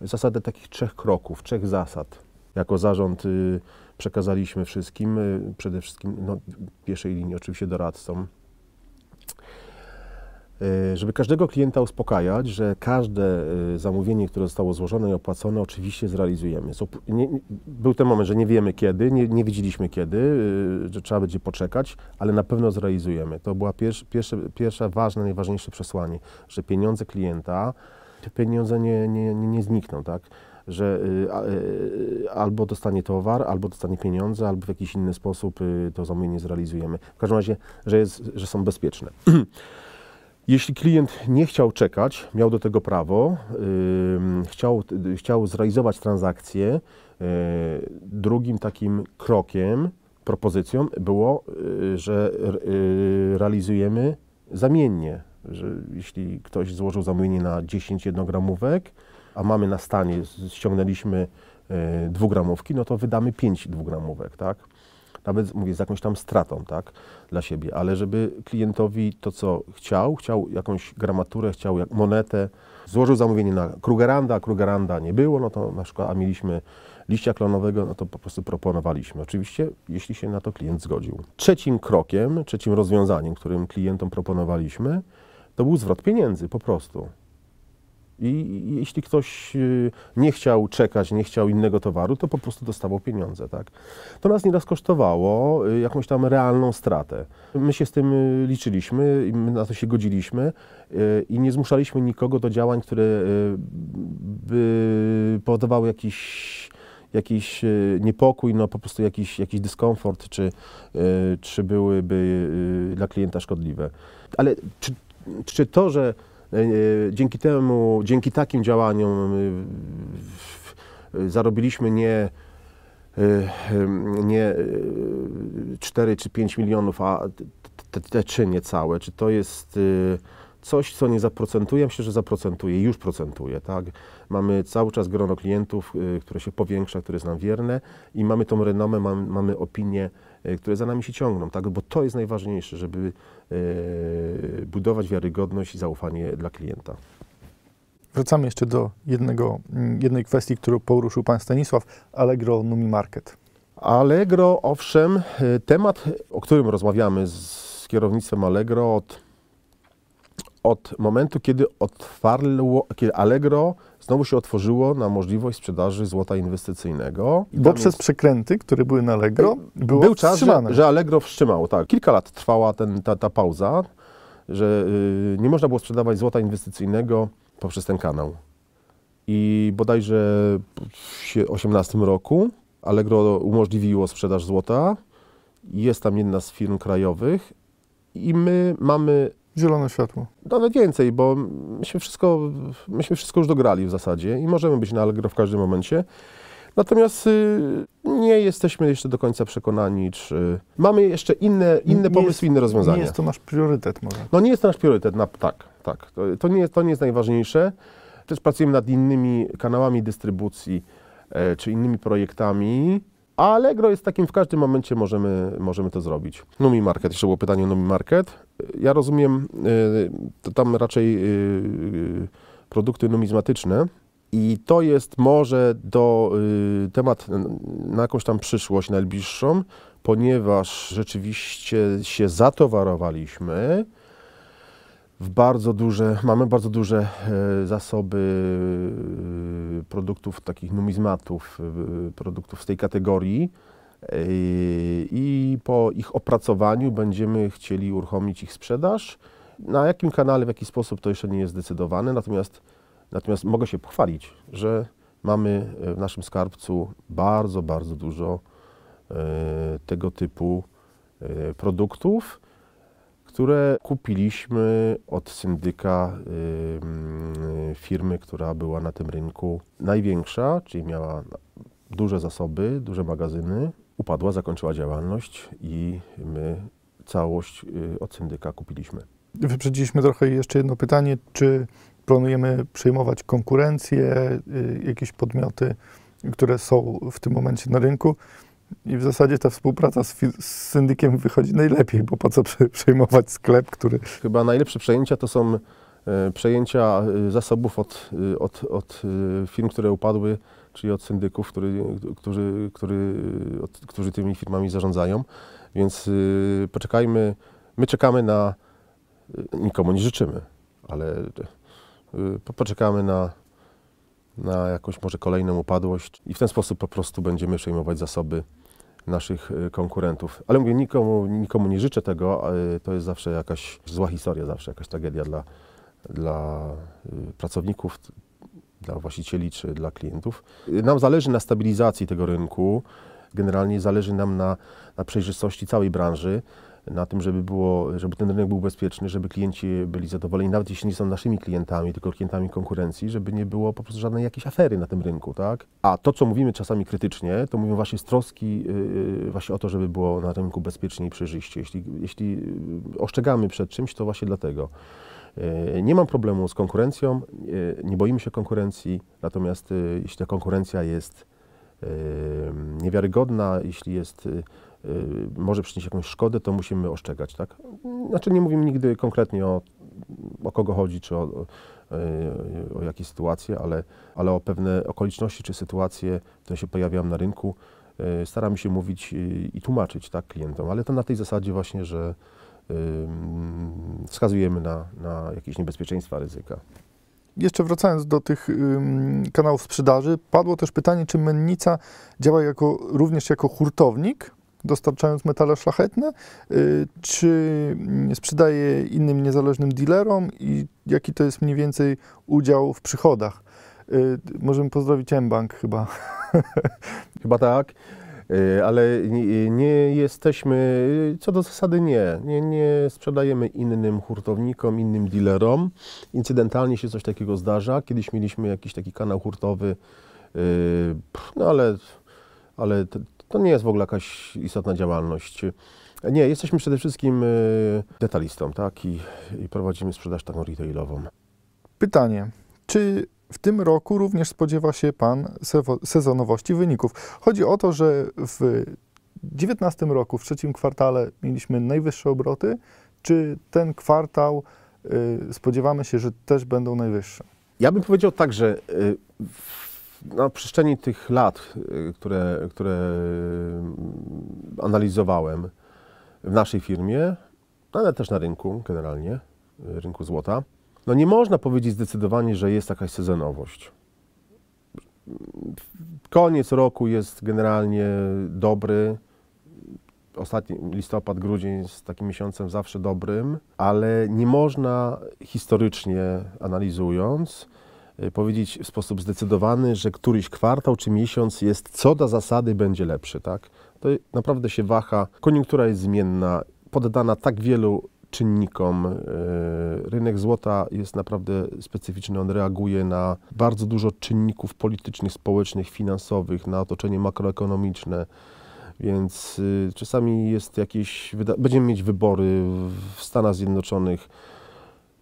zasadę takich trzech kroków, trzech zasad. Jako zarząd y, przekazaliśmy wszystkim, y, przede wszystkim no, w pierwszej linii oczywiście doradcom, żeby każdego klienta uspokajać, że każde y, zamówienie, które zostało złożone i opłacone, oczywiście zrealizujemy. Był ten moment, że nie wiemy kiedy, nie, nie wiedzieliśmy kiedy, y, że trzeba będzie poczekać, ale na pewno zrealizujemy. To była pierwsze, pierwsze, pierwsze ważne, najważniejsze przesłanie, że pieniądze klienta, te pieniądze nie, nie, nie, znikną, tak? Że albo dostanie towar, albo dostanie pieniądze, albo w jakiś inny sposób to zamówienie zrealizujemy. W każdym razie, że, jest, że są bezpieczne. Jeśli klient nie chciał czekać, miał do tego prawo, ym, chciał, y, chciał zrealizować transakcję, y, drugim takim krokiem, propozycją było, y, że y, realizujemy zamiennie. Że jeśli ktoś złożył zamówienie na 10 jednogramówek, a mamy na stanie, ściągnęliśmy y, dwugramówki, no to wydamy 5 dwugramówek, tak? Nawet mówię z jakąś tam stratą, tak, dla siebie, ale żeby klientowi to, co chciał, chciał jakąś gramaturę, chciał jak monetę, złożył zamówienie na Krugeranda, Krugeranda nie było, no to na przykład, a mieliśmy liścia klonowego, no to po prostu proponowaliśmy. Oczywiście, jeśli się na to klient zgodził. Trzecim krokiem, trzecim rozwiązaniem, którym klientom proponowaliśmy, to był zwrot pieniędzy, po prostu. I jeśli ktoś y, nie chciał czekać, nie chciał innego towaru, to po prostu dostawał pieniądze, tak? To nas nieraz kosztowało y, jakąś tam realną stratę. My się z tym y, liczyliśmy my na to się godziliśmy i nie zmuszaliśmy nikogo do działań, które by powodowały jakiś jakiś niepokój, no po prostu jakiś, jakiś dyskomfort, czy, czy byłyby dla klienta szkodliwe. Ale czy, czy to, że dzięki temu, dzięki takim działaniom y, zarobiliśmy nie nie y, 4 czy 5 milionów, a te, te, te czynie całe, czy to jest coś, co nie zaprocentuje, myślę, że zaprocentuje, już procentuje, tak? Mamy cały czas grono klientów, które się powiększa, które jest nam wierne i mamy tą renomę, mamy, mamy opinie, y, które za nami się ciągną, tak? Bo to jest najważniejsze, żeby y, budować wiarygodność i zaufanie dla klienta. Wracamy jeszcze do jednego, mm, jednej kwestii, którą poruszył pan Stanisław, Allegro Numi Market. Allegro, owszem, y, temat, o którym rozmawiamy z kierownictwem Allegro od, od momentu, kiedy otwarło, kiedy Allegro znowu się otworzyło na możliwość sprzedaży złota inwestycyjnego. I Bo przez jest- przekręty, które były na Allegro, było był czas, że, że Allegro wstrzymało, tak. Kilka lat trwała ten, ta, ta pauza, że y, nie można było sprzedawać złota inwestycyjnego poprzez ten kanał. I bodajże w 2018 roku Allegro umożliwiło sprzedaż złota. Jest tam jedna z firm krajowych i my mamy Zielone światło. nawet więcej, bo myśmy wszystko, myśmy wszystko już dograli w zasadzie i możemy być na Allegro w każdym momencie. Natomiast y, nie jesteśmy jeszcze do końca przekonani, czy mamy jeszcze inne, inne Nie pomysły, jest- inne rozwiązania. Nie jest to nasz priorytet może. No nie jest to nasz priorytet, na, tak, tak. To, to, nie jest, to nie jest najważniejsze. Też pracujemy nad innymi kanałami dystrybucji e, czy innymi projektami, a Allegro jest takim, w każdym momencie możemy, możemy to zrobić. Numi Market, jeszcze było pytanie o Numi Market. Ja rozumiem, e, to tam raczej e, e, produkty numizmatyczne i to jest może do temat na jakąś tam przyszłość najbliższą, ponieważ rzeczywiście się zatowarowaliśmy w bardzo duże, mamy bardzo duże e, zasoby e, produktów takich numizmatów, e, produktów z tej kategorii. I po ich opracowaniu będziemy chcieli uruchomić ich sprzedaż. Na jakim kanale, w jaki sposób to jeszcze nie jest zdecydowane, natomiast, natomiast mogę się pochwalić, że mamy w naszym skarbcu bardzo, bardzo dużo tego typu produktów, które kupiliśmy od syndyka firmy, która była na tym rynku największa, czyli miała duże zasoby, duże magazyny. Upadła, zakończyła działalność i my całość y, od syndyka kupiliśmy. Wyprzedziliśmy trochę jeszcze jedno pytanie, czy planujemy przejmować konkurencję, y, jakieś podmioty, które są w tym momencie na rynku. I w zasadzie ta współpraca z, z syndykiem wychodzi najlepiej, bo po co prze- przejmować sklep, który Chyba najlepsze przejęcia to są e, przejęcia e, zasobów od, e, od, od firm, które upadły, czyli od syndyków, który, którzy, który, od, którzy tymi firmami zarządzają. Więc poczekajmy, my czekamy na, nikomu nie życzymy, ale po- poczekamy na, na jakąś może kolejną upadłość i w ten sposób po prostu będziemy przejmować zasoby naszych e, konkurentów. Ale mówię, nikomu, nikomu nie życzę tego, ale to jest zawsze jakaś zła historia, zawsze jakaś tragedia dla, dla y, pracowników, dla właścicieli czy dla klientów. Y, Nam zależy na stabilizacji tego rynku, generalnie zależy nam na, na przejrzystości całej branży, na tym, żeby, było, żeby ten rynek był bezpieczny, żeby klienci byli zadowoleni, nawet jeśli nie są naszymi klientami, tylko klientami konkurencji, żeby nie było po prostu żadnej jakiejś afery na tym rynku, tak? A to, co mówimy czasami krytycznie, to mówimy właśnie z troski yy, właśnie o to, żeby było na rynku bezpiecznie i przejrzyście. Jeśli, jeśli yy, ostrzegamy przed czymś, to właśnie dlatego. Yy, Nie mam problemu z konkurencją, nie boimy się konkurencji, natomiast jeśli ta konkurencja jest niewiarygodna, jeśli jest, może przynieść jakąś szkodę, to musimy ostrzegać, tak? Znaczy nie mówimy nigdy konkretnie o, o kogo chodzi, czy o, o, o jakie sytuacje, ale, ale o pewne okoliczności czy sytuacje, które się pojawiają na rynku, yy, staramy się mówić i tłumaczyć tak, klientom, ale to na tej zasadzie właśnie, że wskazujemy na, na jakieś niebezpieczeństwa, ryzyka. Jeszcze wracając do tych kanałów sprzedaży, padło też pytanie, czy mennica działa jako, również jako hurtownik, dostarczając metale szlachetne, y, czy sprzedaje innym niezależnym dealerom i jaki to jest mniej więcej udział w przychodach. Y, możemy pozdrowić mBank chyba. Chyba tak, y, ale nie, jesteśmy, co do zasady nie, nie, nie sprzedajemy innym hurtownikom, innym dealerom. Incydentalnie się coś takiego zdarza. Kiedyś mieliśmy jakiś taki kanał hurtowy, no ale, ale To nie jest w ogóle jakaś istotna działalność. Nie, jesteśmy przede wszystkim y, detalistą, tak? I, I prowadzimy sprzedaż taką retailową. Pytanie, czy w tym roku również spodziewa się Pan sezonowości wyników? Chodzi o to, że w 2019 roku, w trzecim kwartale mieliśmy najwyższe obroty, czy ten kwartał y, spodziewamy się, że też będą najwyższe? Ja bym powiedział tak, że y, na przestrzeni tych lat, y, które, które y, analizowałem w naszej firmie, ale też na rynku generalnie, y, rynku złota, no nie można powiedzieć zdecydowanie, że jest jakaś sezonowość. Koniec roku jest generalnie dobry. Ostatni listopad, grudzień jest takim miesiącem zawsze dobrym, ale nie można historycznie analizując powiedzieć w sposób zdecydowany, że któryś kwartał czy miesiąc jest co do zasady będzie lepszy, tak? To naprawdę się waha. Koniunktura jest zmienna, poddana tak wielu czynnikom. Y, Rynek złota jest naprawdę specyficzny. On reaguje na bardzo dużo czynników politycznych, społecznych, finansowych, na otoczenie makroekonomiczne. Więc y, czasami jest jakieś, będziemy mieć wybory w Stanach Zjednoczonych.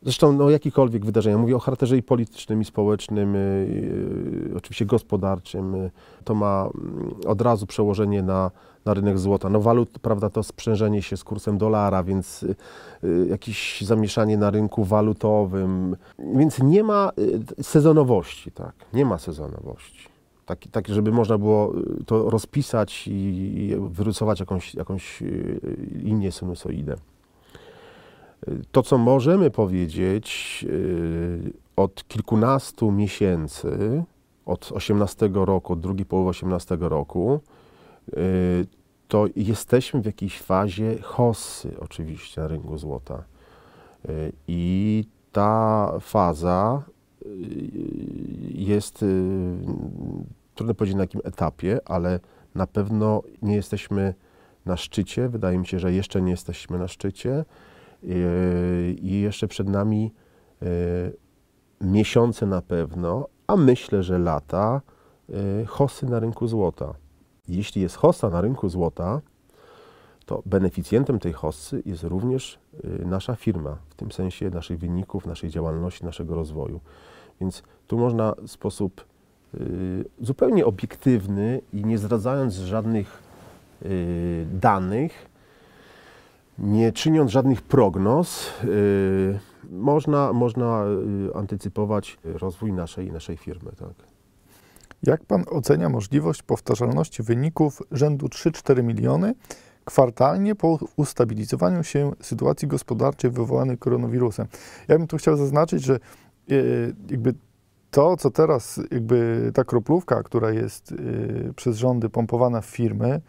Zresztą no, jakikolwiek wydarzenia, mówię o charakterze i politycznym, i społecznym, y, y, oczywiście gospodarczym, y, to ma mm, od razu przełożenie na, na rynek złota. No walut, prawda, to sprzężenie się z kursem dolara, więc y, y, jakieś zamieszanie na rynku walutowym, więc nie ma y, sezonowości, tak, nie ma sezonowości. Tak, tak, żeby można było y, to rozpisać i, i jakąś, jakąś y, linię sinusoidę. To, co możemy powiedzieć y, od kilkunastu miesięcy, od 18 roku, od drugiej połowy 18 roku, y, to jesteśmy w jakiejś fazie hossy oczywiście na rynku złota. Y, I ta faza jest, trudno powiedzieć na jakim etapie, ale na pewno nie jesteśmy na szczycie. Wydaje mi się, że jeszcze nie jesteśmy na szczycie i jeszcze przed nami y, miesiące na pewno, a myślę, że lata y, hossy na rynku złota. Jeśli jest hossa na rynku złota, to beneficjentem tej hossy jest również nasza firma, w tym sensie naszych wyników, naszej działalności, naszego rozwoju. Więc tu można w sposób zupełnie obiektywny i nie zdradzając żadnych danych, nie czyniąc żadnych prognoz, y, można, można y, antycypować rozwój naszej, naszej firmy. Tak. Jak Pan ocenia możliwość powtarzalności wyników rzędu 3-4 miliony kwartalnie po ustabilizowaniu się sytuacji gospodarczej wywołanej koronawirusem? Ja bym tu chciał zaznaczyć, że e, jakby to, co teraz, jakby ta kroplówka, która jest e, przez rządy pompowana w firmy,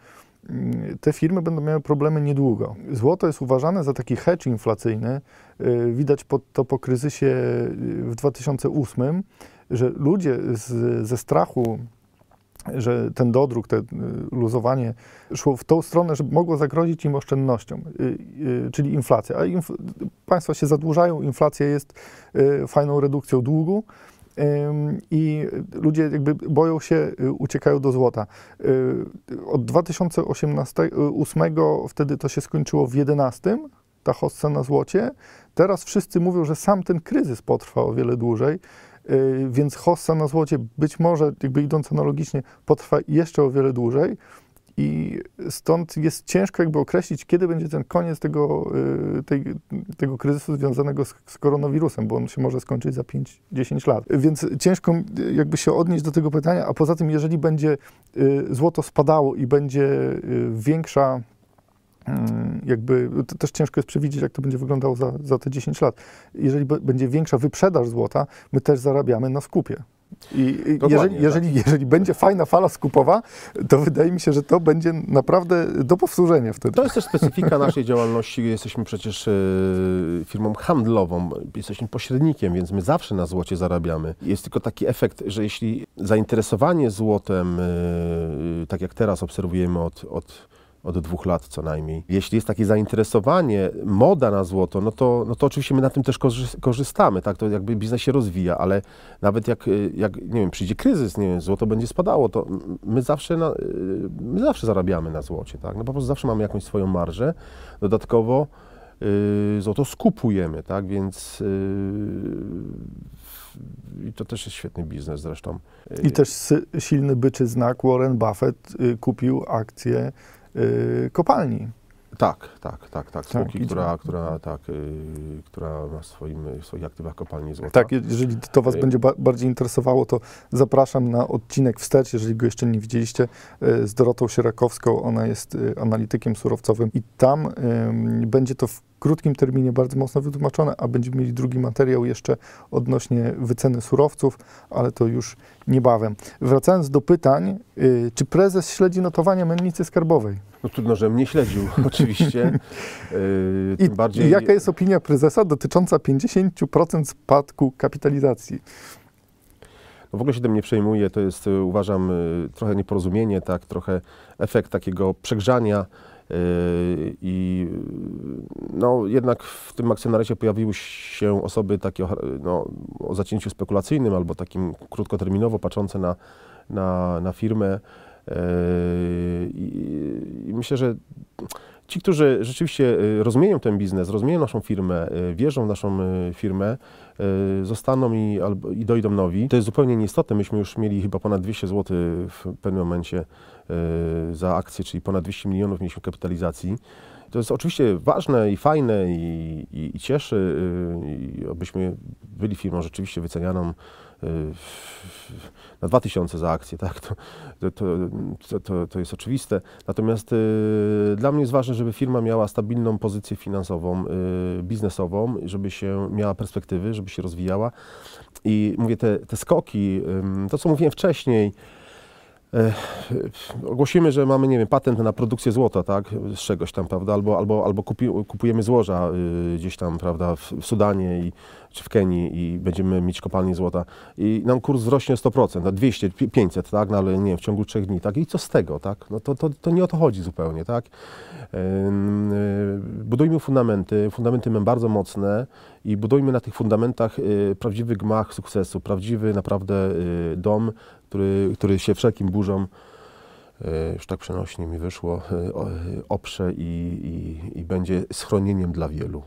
te firmy będą miały problemy niedługo. Złoto jest uważane za taki hedge inflacyjny. E, Widać to po kryzysie e, w 2008, że ludzie z, ze strachu, że ten dodruk, te y, luzowanie szło w tą stronę, że mogło zagrozić im oszczędnością, y, y, czyli inflacja. A inf państwa się zadłużają, inflacja jest y, fajną redukcją długu. I ludzie jakby boją się, y, uciekają do złota. Y, Od 2008 wtedy to się skończyło w 11, ta hossa na złocie. Teraz wszyscy mówią, że sam ten kryzys potrwa o wiele dłużej, y, więc hossa na złocie być może, jakby idąc analogicznie, potrwa jeszcze o wiele dłużej. I stąd jest ciężko jakby określić, kiedy będzie ten koniec tego, y, tej, tego kryzysu związanego z, z koronawirusem, bo on się może skończyć za 5-10 lat. Więc ciężko y, jakby się odnieść do tego pytania, a poza tym, jeżeli będzie y, złoto spadało i będzie większa Mm, jakby też ciężko jest przewidzieć, jak to będzie wyglądało za, za te 10 lat. Jeżeli będzie większa wyprzedaż złota, my też zarabiamy na skupie. I jeżeli, jeżeli, jeżeli będzie fajna fala skupowa, to wydaje mi się, że to będzie naprawdę do powtórzenia wtedy. To jest też specyfika naszej działalności. Jesteśmy przecież e, firmą handlową, jesteśmy pośrednikiem, więc my zawsze na złocie zarabiamy. Jest tylko taki efekt, że jeśli zainteresowanie złotem, e, tak jak teraz obserwujemy od, od, od dwóch lat co najmniej. Jeśli jest takie zainteresowanie, moda na złoto, no to, no to oczywiście my na tym też korzy- korzystamy, tak, to jakby biznes się rozwija, ale nawet jak, y, jak nie wiem, przyjdzie kryzys, nie wiem, złoto będzie spadało, to my zawsze, na, y, my zawsze zarabiamy na złocie, tak, no po prostu zawsze mamy jakąś swoją marżę, dodatkowo y, złoto skupujemy, tak, więc y, i to też jest świetny biznes zresztą. I też silny byczy znak Warren Buffett y, kupił akcje y, kopalni. Tak, tak, tak, tak. Spółki, i- która, która, tak, y, która ma w, swoim, w swoich aktywach kopalni złota. Tak, jeżeli to Was Y- będzie ba- bardziej interesowało, to zapraszam na odcinek wstecz, jeżeli go jeszcze nie widzieliście, y, z Dorotą Sierakowską. Ona jest y, analitykiem surowcowym i tam będzie to w krótkim terminie bardzo mocno wytłumaczone, a będziemy mieli drugi materiał jeszcze odnośnie wyceny surowców, ale to już niebawem. Wracając do pytań, y, czy prezes śledzi notowania mennicy skarbowej? No trudno, że mnie śledził, oczywiście. Y, I, tym bardziej... Jaka jest opinia prezesa dotycząca 50% spadku kapitalizacji? No w ogóle się tym nie przejmuję, to jest, y, uważam, y, trochę nieporozumienie, tak, trochę efekt takiego przegrzania i y, no jednak w tym akcjonariacie pojawiły się osoby takie o, no, o zacięciu spekulacyjnym albo takim krótkoterminowo patrzące na, na, na firmę. Y, i, i myślę, że ci, którzy rzeczywiście y, rozumieją ten biznes, rozumieją naszą firmę, y, wierzą w naszą y, firmę, zostaną i, albo, i dojdą nowi. To jest zupełnie nieistotne. Myśmy już mieli chyba ponad 200 zł w pewnym momencie y, za akcję, czyli ponad 200 milionów mieliśmy kapitalizacji. To jest oczywiście ważne i fajne i, i, i cieszy, y, i abyśmy byli firmą rzeczywiście wycenianą y, na 2000 za akcję, tak, to, to, to, to, jest oczywiste. Natomiast y, dla mnie jest ważne, żeby firma miała stabilną pozycję finansową, y, biznesową, żeby się miała perspektywy, żeby się rozwijała. I mówię, te, te skoki, to co mówiłem wcześniej, ogłosimy, że mamy, nie wiem, patent na produkcję złota, tak, z czegoś tam, prawda, albo, albo, albo kupi, kupujemy złoża y, gdzieś tam, prawda, w, w Sudanie i, czy w Kenii i będziemy mieć kopalnię złota. I nam kurs wzrośnie o 100%, na 200, pi- 500, tak, no ale nie wiem, w ciągu trzech dni, tak, i co z tego, tak, no to, to, to nie o to chodzi zupełnie, tak. Ym, y, Budujmy fundamenty, fundamenty mamy bardzo mocne i budujmy na tych fundamentach y, prawdziwy gmach sukcesu, prawdziwy naprawdę y, dom, który, który się wszelkim burzom, y, już tak przenośnie mi wyszło, o- y, oprze i, i, i będzie schronieniem dla wielu.